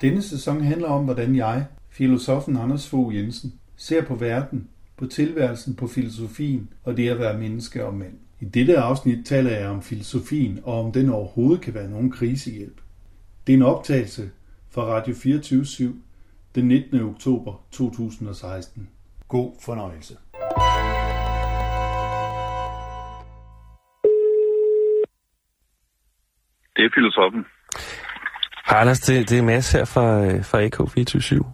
Denne sæson handler om, hvordan jeg, filosofen Anders Fogh Jensen, ser på verden, på tilværelsen, på filosofien og det at være menneske og mand. I dette afsnit taler jeg om filosofien og om den overhovedet kan være nogen krisehjælp. Det er en optagelse fra Radio 24 den 19. oktober 2016. God fornøjelse. Det er filosofen. Anders, det, det er Mads her fra, øh, fra AK247.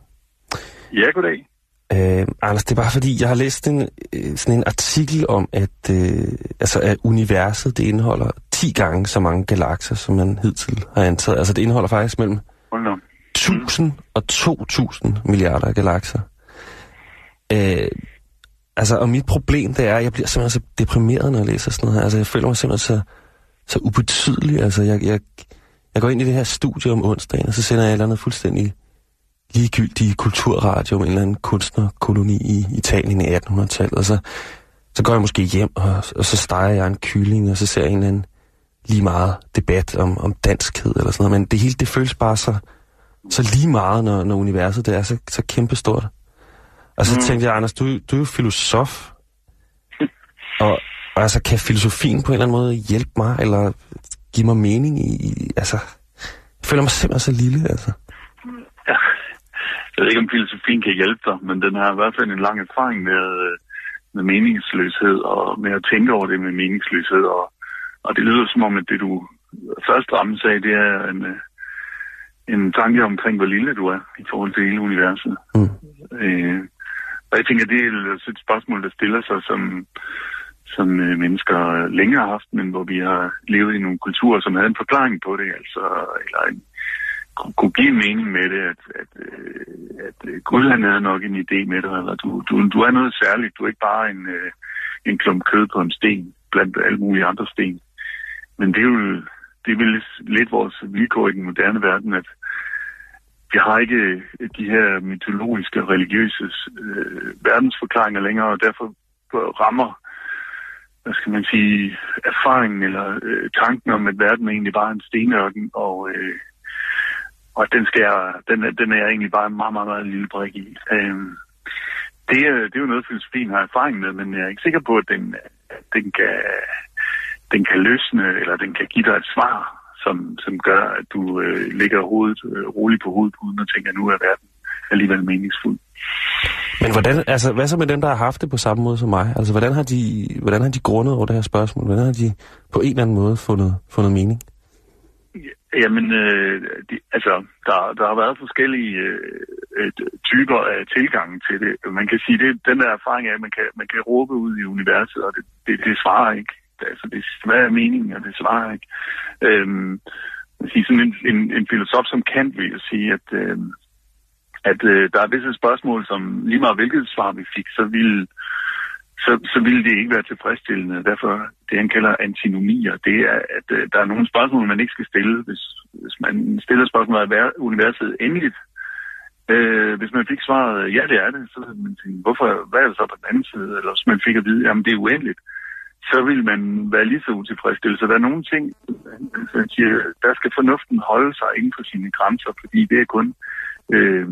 Ja, goddag. Øh, Anders, det er bare fordi, jeg har læst en, øh, sådan en artikel om, at, øh, altså, at universet det indeholder 10 gange så mange galakser, som man hidtil har antaget. Altså det indeholder faktisk mellem 1000 og 2000 milliarder galakser. Øh, altså, og mit problem det er, at jeg bliver simpelthen så deprimeret, når jeg læser sådan noget her. Altså jeg føler mig simpelthen så, så ubetydelig. Altså jeg, jeg, jeg går ind i det her studie om onsdagen, og så sender jeg et eller andet fuldstændig ligegyldig kulturradio om en eller anden kunstnerkoloni i Italien i 1800-tallet. Og så, så går jeg måske hjem, og, og så steger jeg en kylling, og så ser jeg en eller anden lige meget debat om, om danskhed eller sådan noget. Men det hele, det føles bare så, så lige meget, når, når universet det er så, så kæmpestort. Og så mm. tænkte jeg, Anders, du, du er jo filosof. Og, og altså, kan filosofien på en eller anden måde hjælpe mig, eller give mig mening i, i altså... Jeg føler mig simpelthen så lille, altså. Ja. Jeg ved ikke, om filosofien kan hjælpe dig, men den har i hvert fald en lang erfaring med, med meningsløshed, og med at tænke over det med meningsløshed. Og, og det lyder som om, at det du først ramte af, det er en, en tanke omkring, hvor lille du er i forhold til hele universet. Mm. Øh, og jeg tænker, det er et spørgsmål, der stiller sig som, som øh, mennesker længere har haft, men hvor vi har levet i nogle kulturer, som havde en forklaring på det, altså, eller en, kunne give mening med det, at, at, øh, at, at Gud han havde nok en idé med det, eller du, du, du er noget særligt, du er ikke bare en, øh, en klump kød på en sten, blandt alle mulige andre sten. Men det er jo det er vel lidt vores vilkår i den moderne verden, at vi har ikke øh, de her mytologiske og religiøse øh, verdensforklaringer længere, og derfor rammer hvad skal man sige, erfaringen eller øh, tanken om, at verden egentlig bare en stenørken, og, øh, og den, skal jeg, den, den er jeg egentlig bare en meget, meget, meget lille brik i. Øh, det, er, det er jo noget, filosofien har erfaring med, men jeg er ikke sikker på, at den, den, kan, den kan løsne, eller den kan give dig et svar, som, som gør, at du øh, ligger hovedet, øh, roligt på hovedet, uden at tænke, at nu er verden alligevel meningsfuld. Men hvordan, altså, hvad så med dem, der har haft det på samme måde som mig? Altså, hvordan har de, hvordan har de grundet over det her spørgsmål? Hvordan har de på en eller anden måde fundet, fundet mening? Jamen, øh, de, altså, der, der har været forskellige øh, øh, typer af tilgange til det. Man kan sige, det den der erfaring af, at man kan, man kan råbe ud i universet, og det, det, det svarer ikke. Altså, det, hvad er meningen, og det svarer ikke. Øhm, man sådan en, en, en filosof som Kant vil jo sige, at øh, at øh, der er visse spørgsmål, som lige meget hvilket svar vi fik, så ville, så, så ville det ikke være tilfredsstillende. Derfor det, han kalder antinomier, det er, at øh, der er nogle spørgsmål, man ikke skal stille. Hvis, hvis man stiller spørgsmål er universet endeligt? Øh, hvis man fik svaret, ja, det er det, så ville man tænke, hvorfor, hvad er det så på den anden side? Eller hvis man fik at vide, jamen det er uendeligt, så vil man være lige så utilfredsstillet. Så der er nogle ting, siger, der skal fornuften holde sig inden for sine grænser, fordi det er kun øh,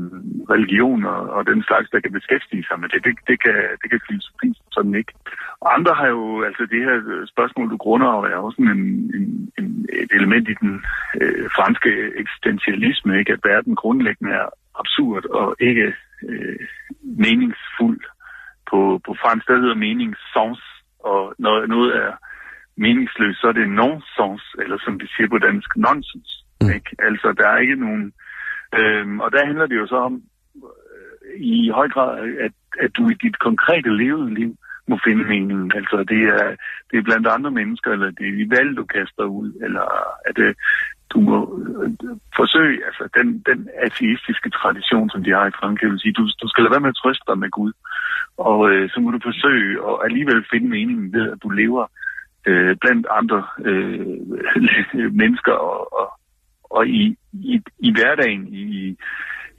religion og, og den slags, der kan beskæftige sig med det. Det, det kan, det kan filosofi sådan ikke. Og andre har jo, altså det her spørgsmål, du grunder over, er også en, en, en, et element i den øh, franske eksistentialisme, ikke? at verden grundlæggende er absurd og ikke øh, meningsfuld. På, på fransk, der hedder mening sens, og når noget er meningsløst, så er det non-sens, eller som de siger på dansk, nonsens. Mm. Ikke? Altså, der er ikke nogen Øhm, og der handler det jo så om øh, i høj grad, at, at du i dit konkrete levede liv må finde meningen. Altså det er, det er blandt andre mennesker, eller det er de valg, du kaster ud, eller at øh, du må øh, forsøge, altså den, den ateistiske tradition, som de har i Frankrig, vil sige, du, du skal lade være med at trøste dig med Gud, og øh, så må du forsøge at alligevel finde meningen ved, at du lever øh, blandt andre øh, mennesker og, og, og i, i, i hverdagen, i,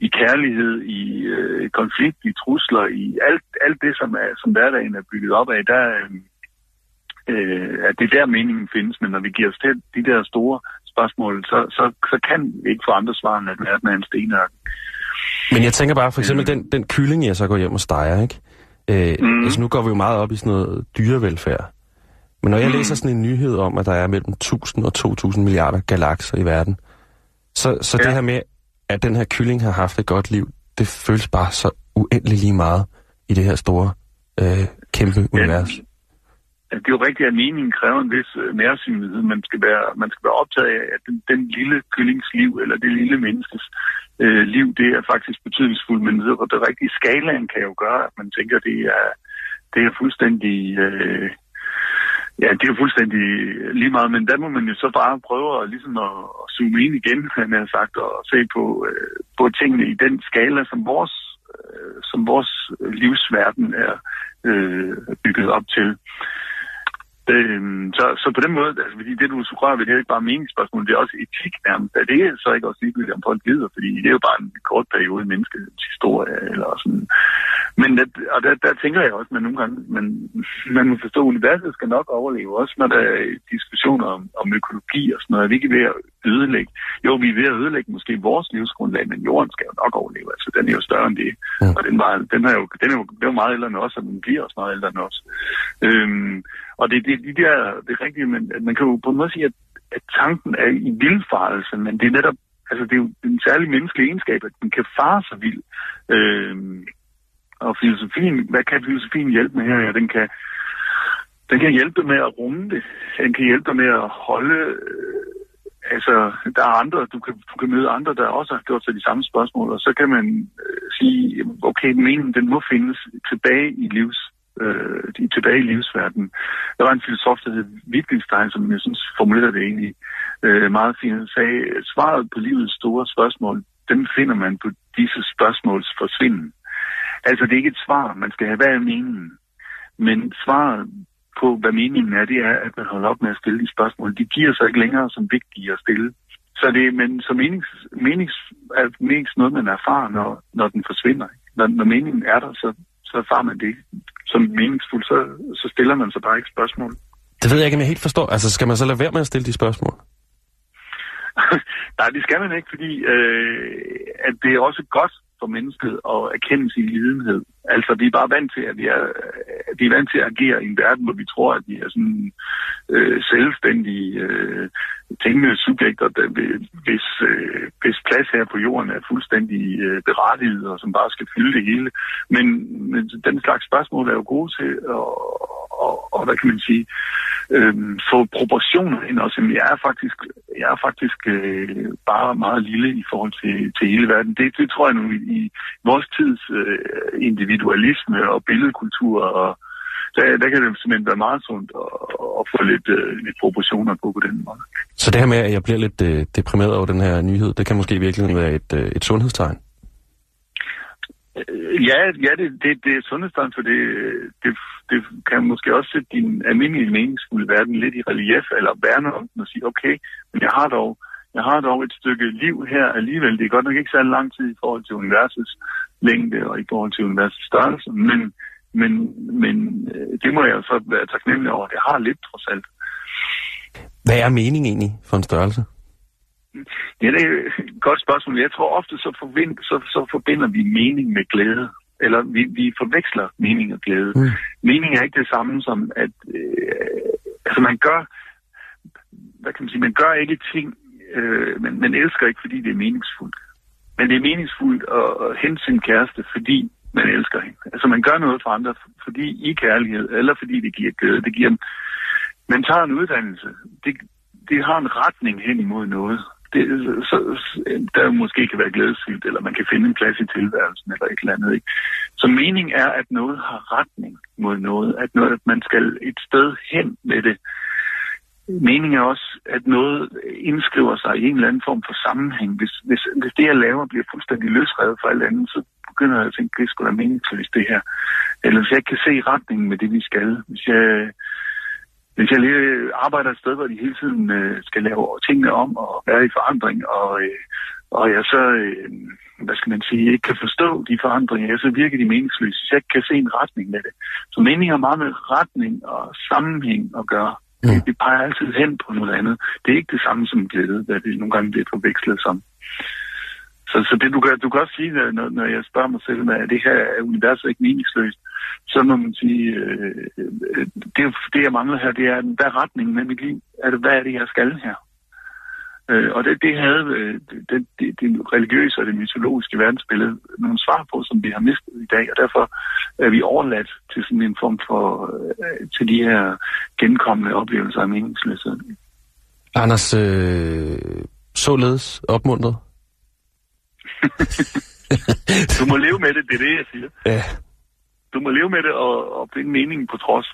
i kærlighed, i øh, konflikt, i trusler, i alt, alt det, som, er, som hverdagen er bygget op af, der øh, at det er der meningen findes. Men når vi giver os til de der store spørgsmål, så, så, så kan vi ikke få andre svar, end at verden er en stenørken. Men jeg tænker bare, for eksempel mm. den, den kylling, jeg så går hjem og steger, ikke? Øh, mm. altså nu går vi jo meget op i sådan noget dyrevelfærd. Men når jeg mm. læser sådan en nyhed om, at der er mellem 1000 og 2000 milliarder galakser i verden, så, så ja. det her med, at den her kylling har haft et godt liv, det føles bare så uendelig lige meget i det her store, øh, kæmpe ja. univers. Det er jo rigtigt, at meningen kræver en vis øh, nærsynlighed. Man skal være, man skal være optaget af, at den, den lille kyllings liv, eller det lille menneskes øh, liv, det er faktisk betydningsfuldt. Men det, det rigtige skalaen kan jo gøre, at man tænker, det er, det er fuldstændig... Øh, Ja, det er jo fuldstændig øh, lige meget, men der må man jo så bare prøve at, ligesom at, at zoome ind igen, han har sagt, og se på, øh, på tingene i den skala, som vores, øh, som vores livsverden er øh, bygget op til. Øhm, så, så på den måde, altså, fordi det du rører ved, det er ikke bare meningsspørgsmål, det er også etik nærmest. Er det så ikke også ligegyldigt, om folk gider, fordi det er jo bare en kort periode i menneskets historie, eller sådan. Men det, og der, der tænker jeg også, at man nogle gange, man, man må forstå, at universet skal nok overleve, også når der er diskussioner om, om økologi og sådan noget. Er vi ikke ved at ødelægge? Jo, vi er ved at ødelægge måske vores livsgrundlag, men jorden skal jo nok overleve. Altså, den er jo større end det. Ja. Og den, var, den, er jo, den er jo, den er jo meget ældre end os, og den bliver også meget ældre end os. Øhm, og det, det, de der, det er rigtigt, men man kan jo på en måde sige, at, at tanken er i vildfarelse, men det er netop, altså det er jo en særlig menneskelig egenskab, at den kan fare sig vild. Øh, og filosofien, hvad kan filosofien hjælpe med her? Ja, den kan, den kan hjælpe med at rumme det. Den kan hjælpe med at holde... Øh, altså, der er andre, du kan, du kan møde andre, der også har gjort sig de samme spørgsmål, og så kan man øh, sige, okay, meningen, den må findes tilbage i livs øh, i tilbage i livsverdenen. Der var en filosof, der hed Wittgenstein, som jeg synes formulerede det egentlig øh, meget fint. Han sagde, svaret på livets store spørgsmål, dem finder man på disse spørgsmåls forsvinden. Altså, det er ikke et svar, man skal have, hvad er meningen? Men svaret på, hvad meningen er, det er, at man holder op med at stille de spørgsmål. De giver sig ikke længere som vigtige at stille. Så det, men så menings, menings, er menings noget, man erfarer, når, når den forsvinder. Når, når meningen er der, så, så erfarer man det som meningsfuldt, så, så stiller man sig bare ikke spørgsmål. Det ved jeg ikke, om jeg helt forstår. Altså, skal man så lade være med at stille de spørgsmål? Nej, det skal man ikke, fordi øh, at det er også godt for mennesket og erkende sin lidenhed. Altså, vi er bare vant til, at vi er, at vi er vant til at agere i en verden, hvor vi tror, at vi er sådan øh, selvstændige øh, tænkende subjekter, der, hvis, øh, hvis plads her på jorden er fuldstændig øh, berettiget, og som bare skal fylde det hele. Men, men den slags spørgsmål er jo gode til at og, og hvad kan man sige, øh, få proportioner ind også. Jeg er faktisk, jeg er faktisk øh, bare meget lille i forhold til, til hele verden. Det, det tror jeg nu i, i vores tids øh, individualisme og billedkultur og der, der kan det simpelthen være meget sundt at, at få lidt, øh, lidt proportioner på på den måde. Så det her med, at jeg bliver lidt øh, deprimeret over den her nyhed, det kan måske virkelig være et, øh, et sundhedstegn? Ja, ja det, det, det er sundhedstegn, for det, det, det kan måske også sætte din almindelige meningsfulde verden lidt i relief, eller værne om den og sige, okay, men jeg har dog, jeg har dog et stykke liv her alligevel. Det er godt nok ikke særlig lang tid i forhold til universets længde og i forhold til universets størrelse, men, men, men øh, det må jeg så være taknemmelig over. Det har lidt trods alt. Hvad er meningen egentlig for en størrelse? Ja, det er et godt spørgsmål. Jeg tror ofte, så, forbind, så, så forbinder vi mening med glæde. Eller vi, vi forveksler mening og glæde. Mm. Mening er ikke det samme som, at øh, altså man gør, hvad kan man sige, man gør ikke ting, øh, men man elsker ikke, fordi det er meningsfuldt. Men det er meningsfuldt at, at hente sin kæreste, fordi man elsker hende. Altså man gør noget for andre, fordi i kærlighed, eller fordi det giver glæde. Det giver, man tager en uddannelse. Det, det har en retning hen imod noget det, så, der måske kan være glædesfyldt, eller man kan finde en plads i tilværelsen, eller et eller andet. Ikke? Så mening er, at noget har retning mod noget, at, noget, at man skal et sted hen med det. Meningen er også, at noget indskriver sig i en eller anden form for sammenhæng. Hvis, hvis, hvis det, jeg laver, bliver fuldstændig løsrevet fra alt andet, så begynder jeg at tænke, at det skulle være meningsløst, det her. Eller hvis jeg ikke kan se retningen med det, vi skal. Hvis jeg hvis jeg lige arbejder et sted, hvor de hele tiden øh, skal lave tingene om og være i forandring, og, øh, og jeg så, øh, hvad skal man sige, ikke kan forstå de forandringer, så virker de meningsløse, hvis jeg ikke kan se en retning med det. Så mening har meget med retning og sammenhæng at gøre. Mm. Det, det peger altid hen på noget andet. Det er ikke det samme som glæde, hvad det nogle gange bliver forvekslet som. Så, så det, du, kan, du kan også sige, når, når jeg spørger mig selv, at det her er universet ikke meningsløst, så må man sige, øh, øh, det, det jeg mangler her, det er, hvad er retningen med mit liv? Er det, hvad er det, jeg skal her? Øh, og det, det havde øh, det, det, det religiøse og det mytologiske verdensbillede nogle svar på, som vi har mistet i dag, og derfor er vi overladt til sådan en form for, øh, til de her genkommende oplevelser af meningsløshed. Anders, øh, således opmuntret? du må leve med det, det er det, jeg siger. Ja. Du må leve med det og, og finde meningen på trods.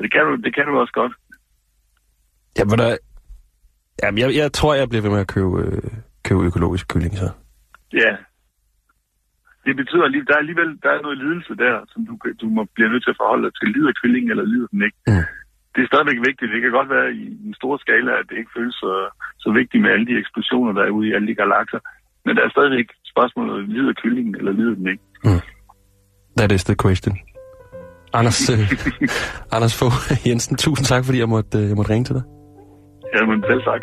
Det kan du, det kan du også godt. Ja, men der, Jamen, jeg, jeg tror, jeg bliver ved med at købe, øh, købe økologisk kylling, så. Ja. Det betyder, at der er alligevel der er noget lidelse der, som du, du må blive nødt til at forholde dig til. Lider kyllingen, eller lider den ikke? Mm. Det er stadigvæk vigtigt. Det kan godt være i en stor skala, at det ikke føles så, så vigtigt med alle de eksplosioner, der er ude i alle de galakser. Men der er stadigvæk spørgsmålet, lider kyllingen, eller lider den ikke? Mm. That is the question. Anders, øh, Anders Fogh Jensen, tusind tak, fordi jeg måtte, øh, jeg måtte ringe til dig. Jamen, selv tak.